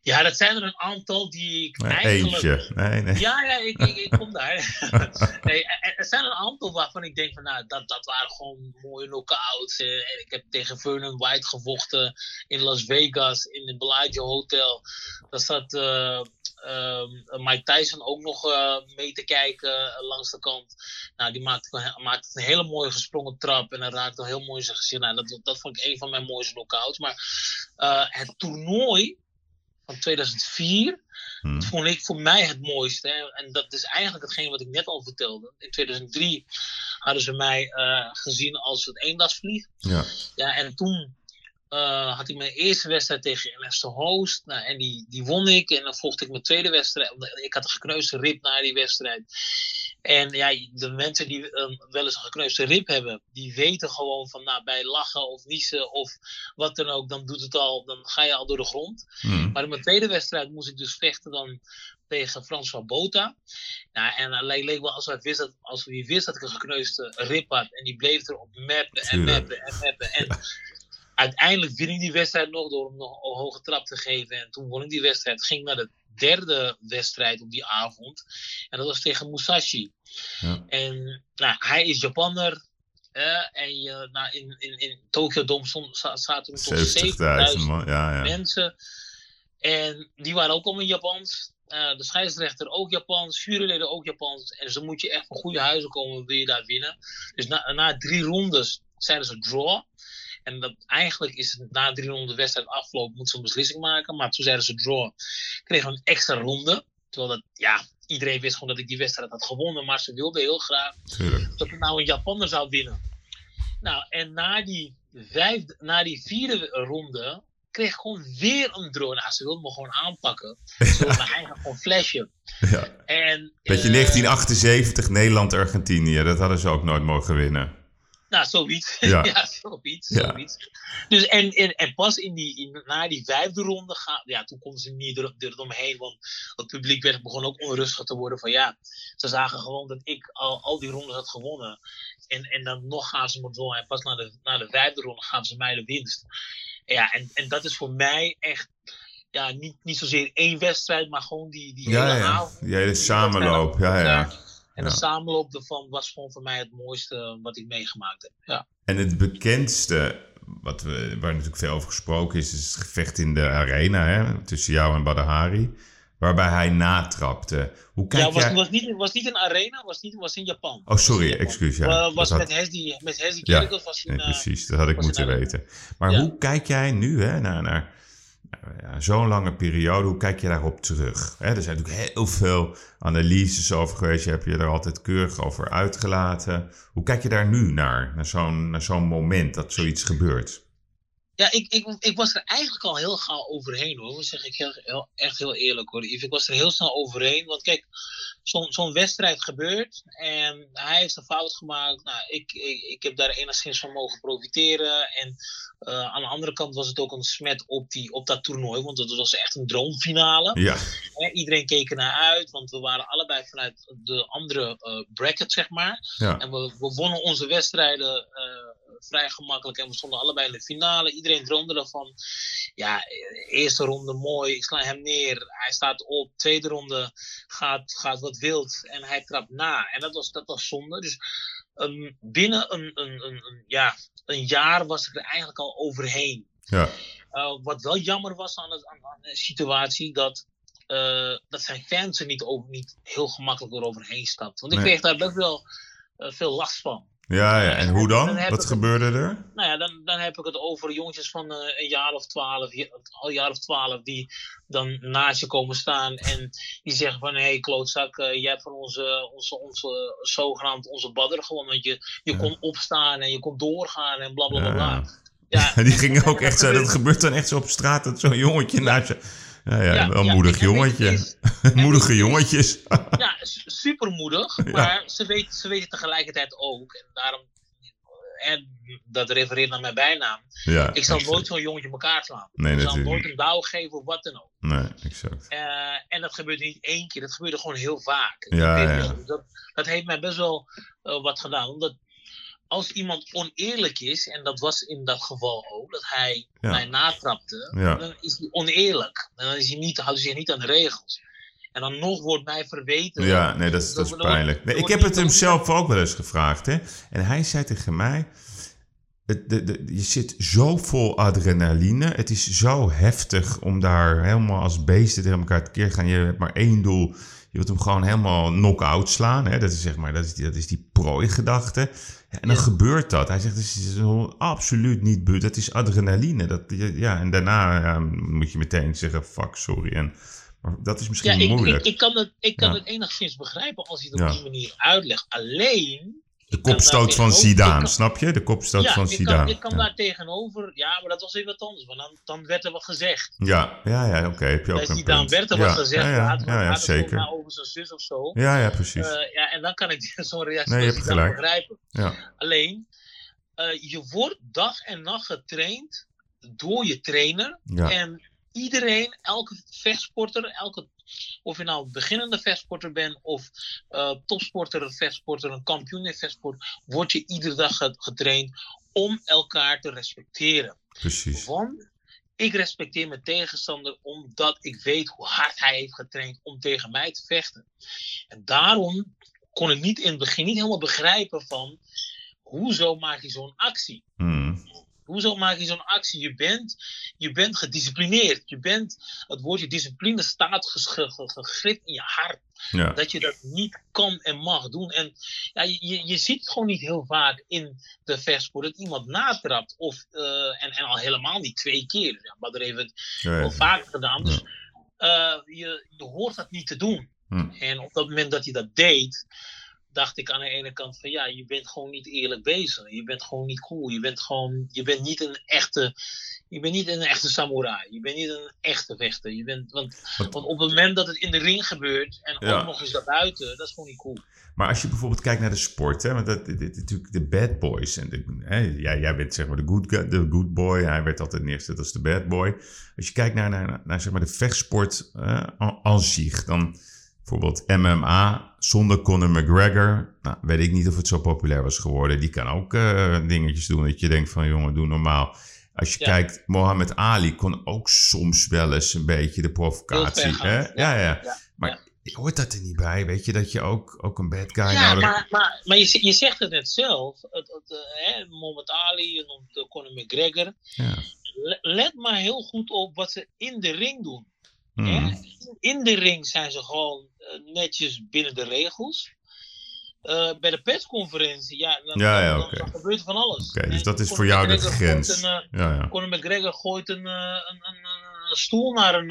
Ja, dat zijn er een aantal die ik Nee, eigenlijk... Eentje. Nee, nee. Ja, ja, ik, ik, ik kom daar. nee, er er zijn een aantal waarvan ik denk van, nou, dat, dat waren gewoon mooie knockouts. eh, En ik heb tegen Vernon White gevochten in Las Vegas, in het Bellagio Hotel. Daar zat eh, ehm, Mike Tyson ook nog mee te kijken langs de kant. Nou, die maakte, maakte een hele mooie gesprongen trap en hij raakte heel mooi zijn gezicht. Nou, dat, dat vond ik een van mijn mooiste knockouts. Maar het toernooi van 2004 Hm. dat vond ik voor mij het mooiste. hè. En dat is eigenlijk hetgeen wat ik net al vertelde. In 2003 hadden ze mij eh, gezien als het eendagsvlieg. Ja. Ja, en toen eh, had ik mijn eerste wedstrijd tegen Ernesto Host. Nou, en die, die won ik. En dan volgde ik mijn tweede wedstrijd. Ik had een gekneusde rib na die wedstrijd. En ja, de mensen die wel eens een gekneusde rib hebben, die weten gewoon van nou, bij lachen of niezen of wat dan ook, dan doet het al, dan ga je al door de grond. Hm. Maar in mijn tweede wedstrijd moest ik dus vechten dan tegen François Bota. Nou, en het leek, leek wel alsof hij wist dat, alsof hij wist dat ik een gekneusde rib had. En die bleef erop meppen en meppen en meppen. En uiteindelijk win ik die wedstrijd nog door hem nog een hoge trap te geven. En toen won ik die wedstrijd. Ging naar de derde wedstrijd op die avond. En dat was tegen Musashi. Ja. En nou, hij is Japanner. eh, en je, nou, in, in, in Tokyo Dome stond, zaten er tot 70.000 man. Ja, ja. mensen. En die waren ook allemaal Japans. Eh, de scheidsrechter ook Japans, juryleden ook Japans. En ze moet je echt van goede huizen komen, wil je daar winnen. Dus na, na drie rondes zeiden ze draw. En dat, eigenlijk is het na drie ronden de wedstrijd afgelopen, moeten ze een beslissing maken. Maar toen zeiden ze draw, kregen we een extra ronde. Terwijl dat, ja, iedereen wist gewoon dat ik die wedstrijd had gewonnen. Maar ze wilden heel graag Tuurlijk. dat ik nou een Japaner zou winnen. Nou, en na die, vijfde, na die vierde ronde kreeg ik gewoon weer een drone. Nou, ze wilden me gewoon aanpakken. Ze wilden me eigenlijk gewoon flashen. Ja. En, Beetje eh, 1978, Nederland-Argentinië. Dat hadden ze ook nooit mogen winnen. Nou, zoiets. Ja. Ja, zoiets. Ja. zoiets. Dus en, en, en pas in die, in, na die vijfde ronde, ja, toen konden ze niet er, eromheen. Want het publiek werd, begon ook onrustig te worden. Van ja, ze zagen gewoon dat ik al, al die rondes had gewonnen. En, en dan nog gaan ze me door. En pas na de, na de vijfde ronde gaan ze mij de winst. Ja, en, en dat is voor mij echt. Ja, niet, niet zozeer één wedstrijd, maar gewoon die, die Ja, hele ja. avond. Die hele samenloop. Ja, ja. En de samenloop ervan was gewoon voor mij het mooiste wat ik meegemaakt heb. Ja. En het bekendste, wat we, waar natuurlijk veel over gesproken is, is het gevecht in de arena hè, tussen jou en Badahari. Waarbij hij natrapte. Hoe kijk ja, was, jij... was, niet, was niet in Arena, was, niet, was in Japan. Oh, sorry, excuus, ja. Wa- was met had- Hesdy, met Hesdy Ja. Was in, Nee, eh, precies, dat had ik moeten weten. Maar Ja. hoe kijk jij nu hè, naar, naar ja, zo'n lange periode, hoe kijk je daarop terug? Er zijn natuurlijk heel veel analyses over geweest, je hebt je er altijd keurig over uitgelaten. Hoe kijk je daar nu naar, naar zo'n, naar zo'n moment dat zoiets gebeurt? Ja, ik, ik, ik was er eigenlijk al heel gauw overheen hoor. Dat zeg ik heel, heel, echt heel eerlijk hoor. Ik was er heel snel overheen. Want kijk, zo'n zo'n wedstrijd gebeurt. En hij heeft een fout gemaakt. Nou, ik, ik, ik heb daar enigszins van mogen profiteren. En eh, aan de andere kant was het ook een smet op, die, op dat toernooi. Want het was echt een droomfinale. Ja, Hè, iedereen keek er naar uit. Want we waren allebei vanuit de andere eh, bracket, zeg maar. ja. En we, we wonnen onze wedstrijden eh, vrij gemakkelijk en we stonden allebei in de finale. Iedereen droomde ervan. Ja, eh, eerste ronde mooi, ik sla hem neer. Hij staat op. Tweede ronde gaat, gaat wat wild en hij trapt na. En dat was, dat was zonde. Dus ehm, binnen een, een, een, een, ja, een jaar was ik er eigenlijk al overheen. ja. Uh, wat wel jammer was aan, het, aan, aan de situatie, dat, uh, dat zijn fans er niet, over, niet heel gemakkelijk eroverheen stapt. Want ik Nee. kreeg daar best wel uh, veel last van. Ja, ja. En hoe Dan Wat gebeurde er? Nou ja, dan, dan heb ik het over jongetjes van uh, een jaar of twaalf, al een jaar of twaalf, die dan naast je komen staan en die zeggen van, hé hey, klootzak, uh, jij hebt van onze, onze, onze zogenaamd onze badder gewoon, want je, je Ja. kon opstaan en je kon doorgaan en bla bla bla. bla. Ja. Ja, Die gingen ook echt zo, dat gebeurt- gebeurt dan echt zo op straat, dat zo'n jongetje naast je... Ja, ja, een moedig jongetje. is- Moedige jongetjes. Ja, super moedig, maar ze, weet, ze weten tegelijkertijd ook, en daarom, en dat refereert naar mijn bijnaam, ja, ik zal exact. nooit zo'n jongetje elkaar slaan. Nee, ik zal nooit een douw geven of wat dan ook. Nee, exact. Eh, en dat gebeurt niet één keer, dat gebeurde gewoon heel vaak. Ja, dat, dat heeft mij best wel eh, wat gedaan, omdat als iemand oneerlijk is, en dat was in dat geval ook, dat hij Ja. mij natrapte, Ja. dan is hij oneerlijk. En dan is hij niet, houdt hij zich niet aan de regels. En dan nog wordt mij verweten. Ja, nee, dat is, dat is pijnlijk. Nee, ik heb het hem zelf ook wel eens gevraagd. Hè? En hij zei tegen mij... Het, de, de, je zit zo vol adrenaline. Het is zo heftig om daar helemaal als beesten tegen elkaar te keer te gaan. Je hebt maar één doel. Je wilt hem gewoon helemaal knock-out slaan. Hè? Dat is zeg maar, dat is die, dat is die prooi-gedachte. Ja, en dan Ja. gebeurt dat. Hij zegt, het is absoluut niet but. Dat is adrenaline. Dat, ja, en daarna ja, moet je meteen zeggen, fuck, sorry. En, maar dat is misschien ik, moeilijk. ik, ik kan, het, ik kan het enigszins begrijpen als je het op die manier uitlegt. Alleen. De kopstoot van Zidane, snap je? De kopstoot ja, van ik kan, Zidane. ik kan ja. daar tegenover. Ja, maar dat was even wat anders. Want dan, dan werd er wat gezegd. ja, ja, ja, oké, heb je ook Bij een Zidane punt. werd er ja, wat gezegd. Ja, ja, ja, zeker. over zijn zus of zo. Ja, ja, precies. Eh, ja, en dan kan ik zo'n reactie Nee, je van hebt Zidane gelijk. begrijpen. ja. Alleen, eh, je wordt dag en nacht getraind door je trainer. Ja. En iedereen, elke vechtsporter, elke, of je nou beginnende vechtsporter bent of eh, topsporter, een vechtsporter, een kampioen in vechtsport, word je iedere dag ge- getraind om elkaar te respecteren. precies. Want ik respecteer mijn tegenstander omdat ik weet hoe hard hij heeft getraind om tegen mij te vechten. En daarom kon ik niet in het begin niet helemaal begrijpen van hoezo maak je zo'n actie? Hmm. Hoezo maak je zo'n actie? Je bent, je bent gedisciplineerd. Je bent, het woordje discipline staat gegrift in je hart. Ja. Dat je dat niet kan en mag doen. En ja, je, je, je ziet het gewoon niet heel vaak in de vechtsport dat iemand natrapt. Of, eh, en, en al helemaal niet twee keer. Ja, Badr heeft het Ja, wel vaker gedaan. Dus eh, je, je hoort dat niet te doen. Hm. En op dat moment dat hij dat deed, dacht ik aan de ene kant van ja, je bent gewoon niet eerlijk bezig. Je bent gewoon niet cool. Je bent gewoon, je bent niet een echte, je bent niet een echte samurai. Je bent niet een echte vechter. Je bent, want, want op het moment dat het in de ring gebeurt en Ja. ook nog eens daarbuiten, dat is gewoon niet cool. Maar als je bijvoorbeeld kijkt naar de sport, hè, want dat, dit, dit- natuurlijk de bad boys. En de, hè, jij, jij bent zeg maar de good, de good boy, hij werd altijd neergezet als de bad boy. Als je kijkt naar, naar, naar zeg maar de vechtsport eh, aan zich, dan bijvoorbeeld MMA zonder Conor McGregor. Nou, weet ik niet of het zo populair was geworden. Die kan ook eh, dingetjes doen dat je denkt van jongen, doe normaal. Als je Ja. kijkt, Mohammed Ali kon ook soms wel eens een beetje de provocatie. Hè? Ja, ja. Ja, Maar hoort dat er niet bij? Weet je dat je ook, ook een bad guy Ja, nodig maar, maar, maar je, je zegt het net zelf. Het, het, eh, hè, Muhammad Ali, je noemt uh, Conor McGregor. Ja. Let maar heel goed op wat ze in de ring doen. Mm. hè. In- de ring zijn ze gewoon eh, netjes binnen de regels. Eh, bij de persconferentie, ja, dan, Ja, ja, dan gebeurt van alles. Oké, dus En dat is voor jou de grens. Een, eh, Ja, ja. Conor McGregor gooit een, een, een, een stoel naar een,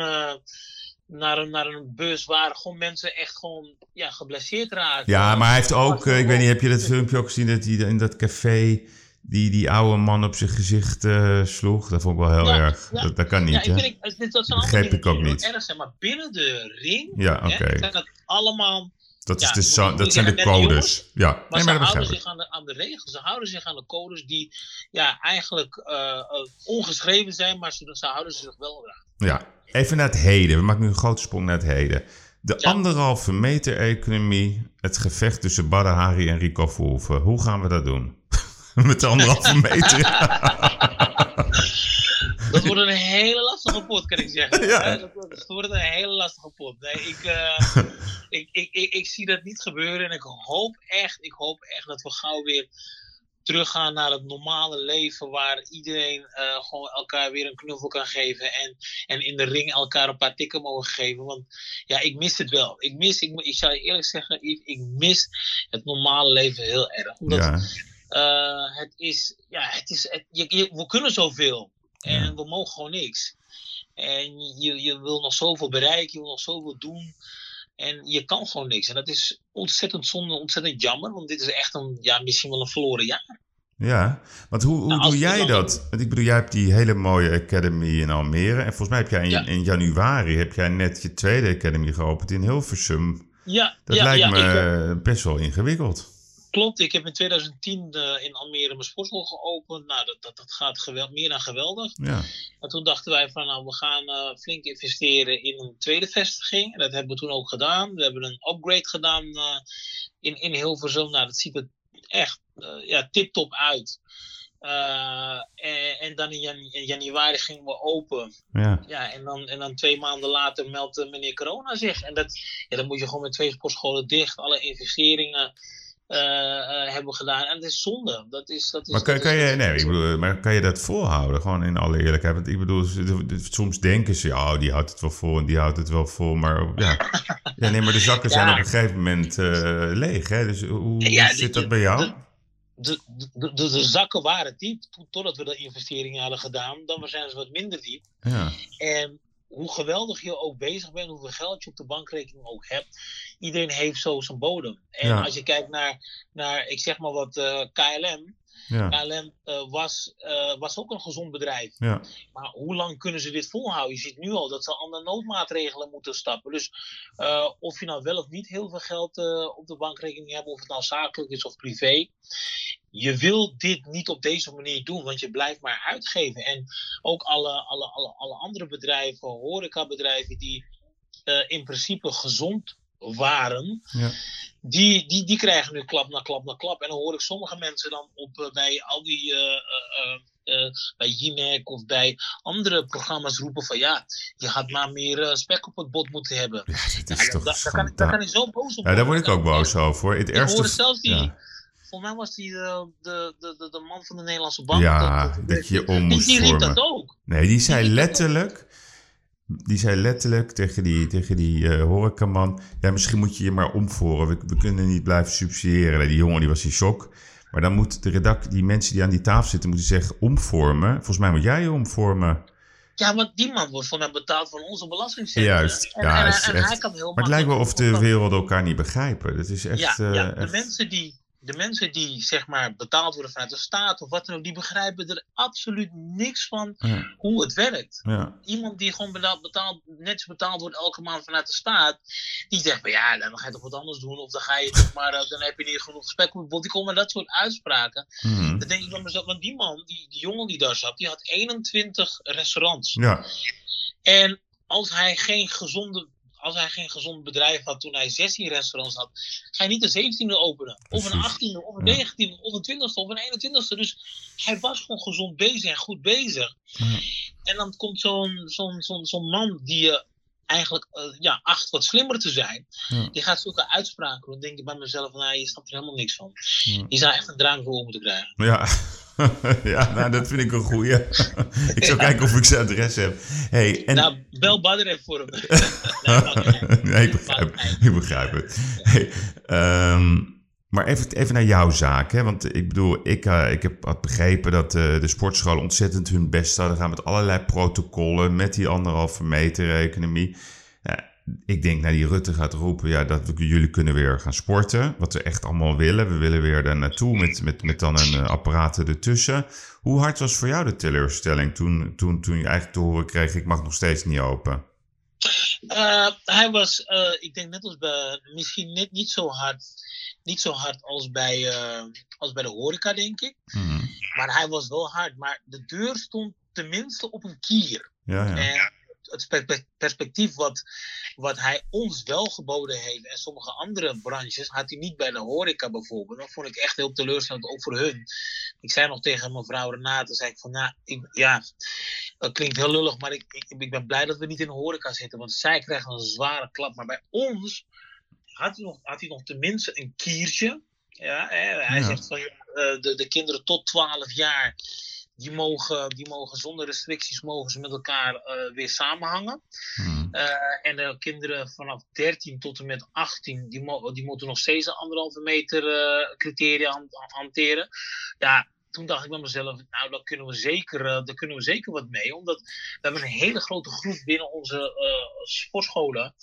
naar, een, naar een bus waar gewoon mensen echt gewoon ja, geblesseerd raken. ja, maar hij heeft ook, ik weet niet, heb je dat filmpje ook gezien dat hij in dat café die, die oude man op zijn gezicht eh, sloeg? Dat vond ik wel heel Ja, erg. ja. Dat, dat kan niet, ja, ik hè? vind, ik, dat zijn Begreep allemaal ik ook niet. erg zijn, maar binnen de ring Ja, oké. zijn dat allemaal Dat, is de zo- dat zijn de codes. Ja, Maar nee, ze maar dat houden zich aan de, aan de regels, ze houden zich aan de codes die ja, eigenlijk eh, eh, ongeschreven zijn, maar ze, ze houden zich wel aan. Ja, even naar het heden. We maken nu een grote sprong naar het heden. De Ja. anderhalve meter economie, het gevecht tussen Badr Hari en Rico Verhoeven. Hoe gaan we dat doen? Met de anderhalve meter. Dat wordt een hele lastige pot, kan ik zeggen. Ja. Dat, wordt- dat wordt een hele lastige pot. Nee, ik, eh, ik, ik, ik, ik zie dat niet gebeuren en ik hoop echt, ik hoop echt dat we gauw weer teruggaan naar het normale leven waar iedereen eh, gewoon elkaar weer een knuffel kan geven en, en in de ring elkaar een paar tikken mogen geven. Want ja, ik mis het wel. Ik mis, ik, ik zou je eerlijk zeggen, ik, ik mis het normale leven heel erg. Omdat Ja, eh, het is, ja, het is, het, je, je- we kunnen zoveel en Ja. we mogen gewoon niks. En je, je wil nog zoveel bereiken, je wil nog zoveel doen. En je kan gewoon niks. En dat is ontzettend zonde, ontzettend jammer. Want dit is echt een, ja, misschien wel een verloren jaar. ja. Want hoe, hoe Nou, doe jij dan- dat? Want ik bedoel, jij hebt die hele mooie academy in Almere. En volgens mij heb jij in, Ja. in januari heb jij net je tweede academy geopend in Hilversum. Ja, Dat ja, lijkt ja, me ik, eh, best wel ingewikkeld. Klopt. Ik heb in 2010 eh, in Almere mijn sportschool geopend. Nou, dat, dat, dat gaat geweld, meer dan geweldig. Ja, En toen dachten wij van, nou, we gaan eh, flink investeren in een tweede vestiging. En dat hebben we toen ook gedaan. We hebben een upgrade gedaan eh, in, in Hilversum. Nou, dat ziet er echt ja, tip-top uit. Uh, en, en, dan in, jan in, januari gingen we open. Ja. Ja, en, dan, en dan twee maanden later meldt meneer Corona zich. En dat, ja, dan moet je gewoon met twee sportscholen dicht. Alle investeringen hebben gedaan. En dat is zonde. Dat is, dat is, maar kan, dat kan, is, je, nee, ik bedoel, maar kan je dat volhouden? Gewoon in alle eerlijkheid. Want ik bedoel, soms denken ze, oh, die houdt het wel vol en die houdt het wel vol. Maar ja, ja nee, maar de zakken zijn op een gegeven moment leeg. Hè? Dus hoe Ja, zit dat bij jou? de, de, de, de, zakken waren diep to- totdat we de investeringen hadden gedaan. Dan zijn ze wat minder diep. Ja, En hoe geweldig je ook bezig bent, hoeveel geld je op de bankrekening ook hebt, iedereen heeft zo zijn bodem. En Ja. als je kijkt naar, naar ik zeg maar wat, eh, KLM. ja, KLM eh, was, eh, was ook een gezond bedrijf. ja. Maar hoe lang kunnen ze dit volhouden? Je ziet nu al dat ze andere noodmaatregelen moeten stappen. Dus of je nou wel of niet heel veel geld op de bankrekening hebt, of het nou zakelijk is of privé. Je wil dit niet op deze manier doen, want je blijft maar uitgeven. En ook alle, alle, alle, alle andere bedrijven, horecabedrijven, die eh, in principe gezond waren, Ja. die, die, die krijgen nu klap na klap na klap. En dan hoor ik sommige mensen dan op, eh, bij al die, eh, eh, bij of bij andere programma's roepen van ja, je had maar meer spek op het bot moeten hebben. Ja, dat Ja, is daar, kan, ik- daar kan ik zo boos op Ja, daar word ik ook boos over. hoor. Het Ik ergste... hoorde zelfs die, ja. Volgens mij was die de, de, de, de, de man van de Nederlandse bank. Ja, dat, dat je om moest die riep dat ook. Nee, die zei Die- letterlijk... Die zei letterlijk tegen die, tegen die eh, horecaman... Ja, misschien moet je je maar omvoeren. We, we kunnen niet blijven subsidiëren. Die jongen die was in shock. Maar dan moet de redact, die mensen die aan die tafel zitten... moeten zeggen omvormen. Volgens mij moet jij je omvormen. Ja, want die man wordt van hem betaald van onze belastingcenten. Juist. En, Ja, en, en echt- hij kan heel Maar het lijkt wel of de werelden elkaar niet begrijpen. Dat is echt... ja, eh, ja. De, echt- mensen die, de mensen die zeg maar betaald worden vanuit de staat of wat dan ook, die begrijpen er absoluut niks van Ja, hoe het werkt. ja. Iemand die gewoon betaald, betaald, netjes betaald wordt elke maand vanuit de staat, die zegt van ja, dan ga je toch wat anders doen of dan ga je toch maar, eh, dan heb je niet genoeg bot. Die komen met dat soort uitspraken. Mhm. Dan denk ik bij mezelf, want die man, die, die jongen die daar zat, die had 21 restaurants. Ja, En als hij geen gezonde. Als hij geen gezond bedrijf had toen hij 16 restaurants had, ga je niet de 17e openen. Of een Precies. 18e, of een Ja. 19e, of een 20e, of een 21e. Dus hij was gewoon gezond bezig en goed bezig. Ja. En dan komt zo'n zo'n zo'n zo'n man die je eigenlijk eh, ja, acht wat slimmer te zijn. Ja. Die gaat zulke uitspraken. Dan denk ik bij mezelf, nou, je snapt er helemaal niks van. Ja. Die zou echt een voor moeten krijgen. Ja, ja nou, dat vind ik een goeie. ik zal kijken of ik zijn adres heb. Hey, en... Nou, bel Badr even voor hem. nee, maar- nee, ik begrijp, ik begrijp het. Hey, ehm, maar even, even naar jouw zaak. Hè? Want ik bedoel, ik, eh, ik heb had begrepen dat eh, de sportscholen ontzettend hun best hadden gaan met allerlei protocollen, met die anderhalve meter economie. Ja, ik denk, nou, die Rutte gaat roepen, ja, dat we, jullie kunnen weer gaan sporten. Wat we echt allemaal willen. We willen weer daar naartoe met, met, met dan een uh, apparaat ertussen. Hoe hard was voor jou de teleurstelling toen, toen, toen je eigenlijk te horen kreeg, ik mag nog steeds niet open? Uh, hij was, uh, ik denk net als bij, misschien net niet zo hard, niet zo hard als bij, uh, als bij de horeca, denk ik. Hmm. Maar hij was wel hard. Maar de deur stond tenminste op een kier. Ja, ja. En het perspectief wat, wat hij ons wel geboden heeft en sommige andere branches had hij niet bij de horeca bijvoorbeeld. Dat vond ik echt heel teleurstellend, ook voor hun. Ik zei nog tegen mevrouw Renate, zei ik van, nou, ik, ja, dat klinkt heel lullig, maar ik, ik, ik, ben blij dat we niet in de horeca zitten, want zij krijgen een zware klap. Maar bij ons had hij nog, had hij nog tenminste een kiertje. Ja, hij Ja. zegt van, eh, de, de kinderen tot 12 jaar, die mogen, die mogen zonder restricties mogen ze met elkaar uh, weer samenhangen. Hmm. Uh, en de kinderen vanaf 13 tot en met 18, die, mo die moeten nog steeds de anderhalve meter uh, criteria han hanteren. Ja, toen dacht ik bij mezelf, nou, daar kunnen we zeker, daar kunnen we zeker wat mee. Omdat we hebben een hele grote groep binnen onze sportscholen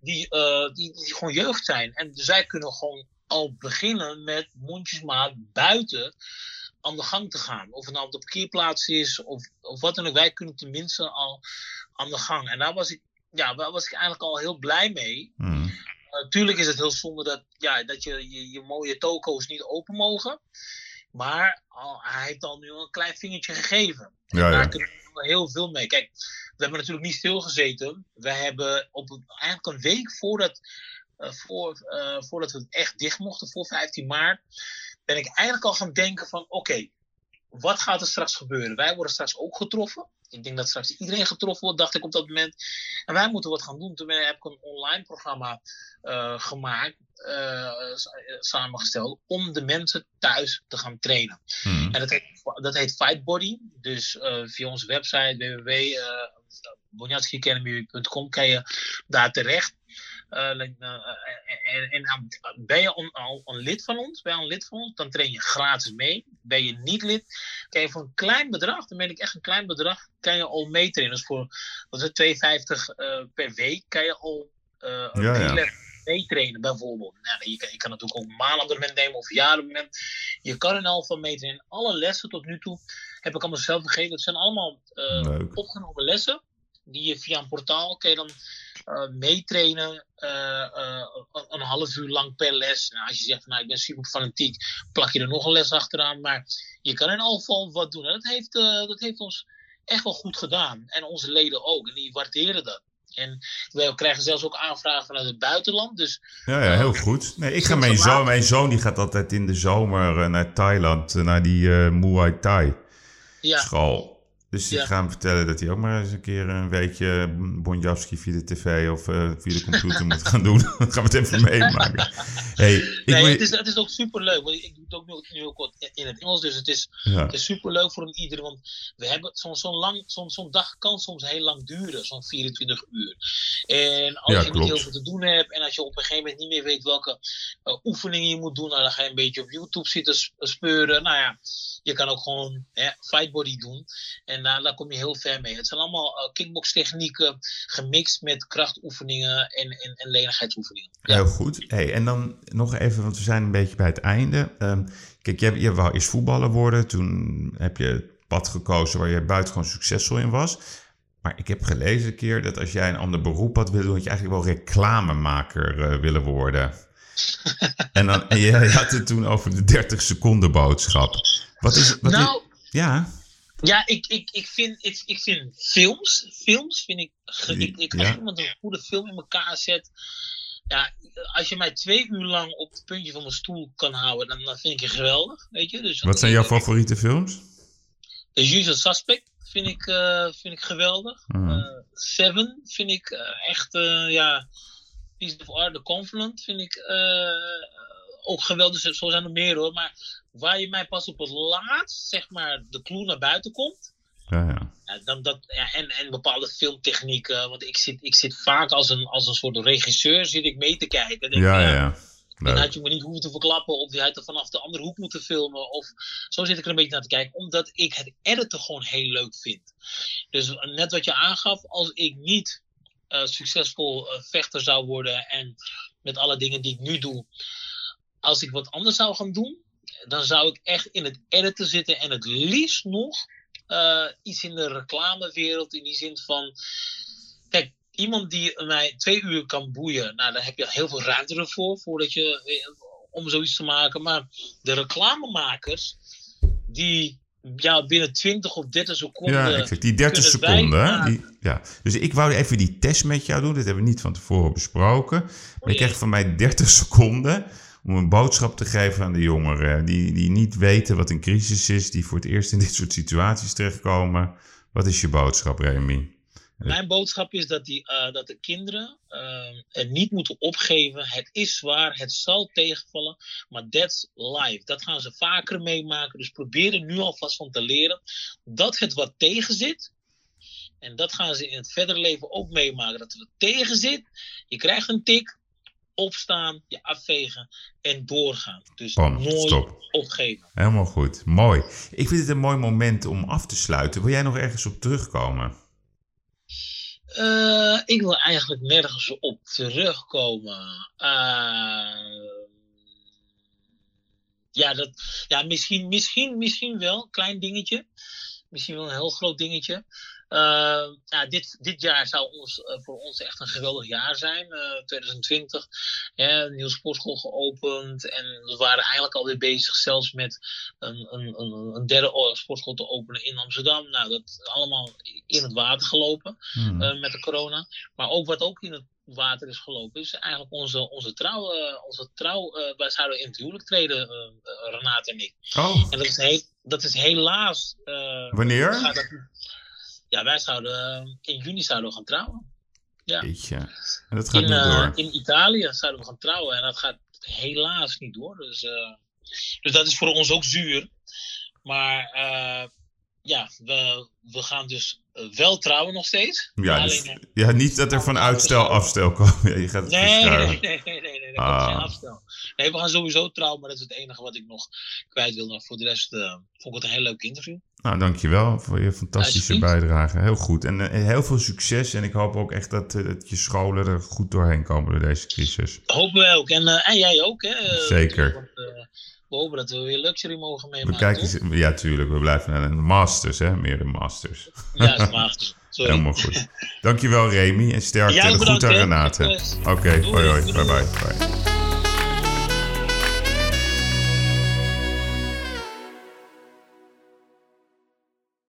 die, die, die gewoon jeugd zijn. En zij kunnen gewoon al beginnen met mondjesmaat buiten aan de gang te gaan. Of het nou op de parkeerplaats is of, of wat dan ook. Wij kunnen tenminste al aan de gang. En daar was ik, ja, daar was ik eigenlijk al heel blij mee. Hmm. Natuurlijk is het heel zonde dat, ja, dat je, je, je mooie toko's niet open mogen. Maar al, hij heeft al nu een klein vingertje gegeven. Ja, en daar ja. kunnen we heel veel mee. Kijk, we hebben natuurlijk niet stilgezeten. We hebben op een, eigenlijk een week voordat, uh, voor, uh, voordat we echt dicht mochten, voor 15 maart. Ben ik eigenlijk al gaan denken van oké, wat gaat er straks gebeuren? Wij worden straks ook getroffen. Ik denk dat straks iedereen getroffen wordt, dacht ik op dat moment. En wij moeten wat gaan doen. Toen heb ik een online programma uh, gemaakt, uh, samengesteld, om de mensen thuis te gaan trainen. Hmm. En dat heet, dat heet Fight Body. Dus uh, via onze website www.bonjatskiacademy.com kan je daar terecht. Uh, en, en, ben je al, al een lid van ons, ben je een lid van ons, dan train je gratis mee. Ben je niet lid, kan je voor een klein bedrag, dan meen ik echt een klein bedrag, kan je al meetrainen. Dus voor dat is 2,50 uh, per week, kan je al uh, Ja, ja. ja. meetrainen bijvoorbeeld. Nou, je, kan, je kan natuurlijk ook een maandabonnement nemen of een jaarabonnement. Je kan in al van meetrainen. Alle lessen tot nu toe heb ik allemaal zelf gegeven. Het zijn allemaal uh, opgenomen lessen die je via een portaal kan je dan meetrainen uh, uh, een half uur lang per les. Nou, als je zegt, nou, ik ben super fanatiek, plak je er nog een les achteraan. Maar je kan in alle geval wat doen. En dat heeft, dat heeft ons echt wel goed gedaan. En onze leden ook. En die waarderen dat. En wij krijgen zelfs ook aanvragen vanuit het buitenland. Dus, Ja, ja, heel goed. Nee, ik ga mijn zoon, mijn zoon die gaat altijd in de zomer eh, naar Thailand, eh, naar die eh, Muay Thai ja, school. Dus Ja. ik ga hem vertellen dat hij ook maar eens een keer een weekje Bonjavski via de tv of eh, via de computer moet gaan doen. Dan gaan we het even meemaken. Hey, ik nee, wil- het, is, het is ook super leuk. Want ik doe het ook nu, nu ook wat in het Engels. Dus het is, ja. Het is super leuk voor een ieder, want we hebben zo'n zo'n lang, zo'n zo'n dag kan soms heel lang duren, zo'n 24 uur. En als Ja, je niet heel veel te doen hebt en als je op een gegeven moment niet meer weet welke eh, oefeningen je moet doen, nou, dan ga je een beetje op YouTube zitten sp- speuren. Nou ja, je kan ook gewoon hè, fightbody doen en daar daar kom je heel ver mee. Het zijn allemaal eh, kickbox technieken gemixt met krachtoefeningen en, en, en lenigheidsoefeningen. Ja. Heel goed. Hey, en dan nog even, want we zijn een beetje bij het einde. Ehm, kijk, jij, jij wou eerst voetballer worden. Toen heb je het pad gekozen waar je buitengewoon succesvol in was. Maar ik heb gelezen een keer dat als jij een ander beroep had willen doen, dat je eigenlijk wel reclamemaker eh willen worden. en, dan, en je, je had het toen over de 30 seconden boodschap. Wat is wat is- Nou, ja, Ja, ik, ik, ik, vind, ik, ik vind films, films vind ik, ik, ik als Ja. iemand een goede film in elkaar zet, ja, als je mij twee uur lang op het puntje van mijn stoel kan houden, dan, dan vind ik je geweldig, weet je. Dus wat zijn jouw favoriete films? The Usual Suspect vind ik, eh, vind ik geweldig. Mhm. Eh, Seven vind ik eh, echt, ja, Piece of Art, The Confident vind ik ook geweldig. Zo zijn er meer hoor, maar waar je mij pas op het laatst, zeg maar, de clue naar buiten komt, Ja, ja. ja, dan dat, ja, en, en bepaalde filmtechnieken. Want ik zit, ik zit vaak als een, als een soort regisseur zit ik mee te kijken. Denk, Ja, ja. Dan had je me niet hoeven te verklappen of je had er vanaf de andere hoek moeten filmen. Of zo zit ik er een beetje naar te kijken. Omdat ik het editen gewoon heel leuk vind. Dus net wat je aangaf, als ik niet eh, succesvol eh, vechter zou worden en met alle dingen die ik nu doe. Als ik wat anders zou gaan doen, dan zou ik echt in het editen zitten. En het liefst nog eh, iets in de reclamewereld. In die zin van. Kijk, iemand die mij twee uur kan boeien. Nou, daar heb je heel veel ruimte ervoor. Voordat je, eh, om zoiets te maken. Maar de reclamemakers. Die ja, binnen 20 of 30 seconden. Ja, exact. Die 30 kunnen wij seconden. Die, ja. Dus ik wou even die test met jou doen. Dit hebben we niet van tevoren besproken. Maar je jee. krijgt van mij 30 seconden om een boodschap te geven aan de jongeren. Die, die niet weten wat een crisis is. Die voor het eerst in dit soort situaties terechtkomen. Wat is je boodschap, Remy? Mijn boodschap is dat, die, eh, dat de kinderen eh, er niet moeten opgeven. Het is zwaar, het zal tegenvallen, maar that's life. Dat gaan ze vaker meemaken. Dus probeer er nu alvast van te leren dat het wat tegen zit. En dat gaan ze in het verdere leven ook meemaken. Dat het wat tegen zit. Je krijgt een tik, opstaan, je afvegen en doorgaan. Dus Bam, nooit stop. opgeven. Helemaal goed. Mooi. Ik vind het een mooi moment om af te sluiten. Wil jij nog ergens op terugkomen? Eh, ik wil eigenlijk nergens op terugkomen. Eh, ja, dat, ja misschien, misschien, misschien wel. Klein dingetje. Misschien wel een heel groot dingetje. Uh, ja, dit, dit jaar zou ons, uh, voor ons echt een geweldig jaar zijn, uh, 2020. Ja, een nieuwe sportschool geopend en we waren eigenlijk alweer bezig zelfs met een, een, een, een derde sportschool te openen in Amsterdam. Nou, dat allemaal in het water gelopen hmm. met de corona. Maar ook wat ook in het water is gelopen, is eigenlijk onze, onze trouw. onze trouw wij zouden in het huwelijk treden, Renate en ik. Oh. En dat is, dat is helaas. Wanneer? Dat, ja, wij zouden in juni zouden we gaan trouwen. Ja. En dat gaat in, niet door. in Italië zouden we gaan trouwen en dat gaat helaas niet door. Dus, dus dat is voor ons ook zuur. Maar ja, we, we gaan dus wel trouwen nog steeds. Ja, dus, ja niet dat er van uitstel afstel komt. Ja, je gaat het nee, nee, nee, nee, nee, nee, ah. geen afstel. Nee, we gaan sowieso trouwen, maar dat is het enige wat ik nog kwijt wil. Voor de rest uh, vond ik het een heel leuk interview. Nou, dankjewel voor je fantastische ja, bijdrage. Heel goed. En uh, heel veel succes. En ik hoop ook echt dat, uh, dat je scholen er goed doorheen komen door deze crisis. Hopen we ook. En, en jij ook, hè? Zeker. Want, we hopen dat we weer luxury mogen meemaken. We kijken, ja, tuurlijk. We blijven naar de masters, hè? Meer de masters. Ja, de masters. Sorry. Helemaal goed. Dankjewel, Remy. En sterkte en goed aan Renate. Oké, okay, hoi hoi. Bye bye. bye.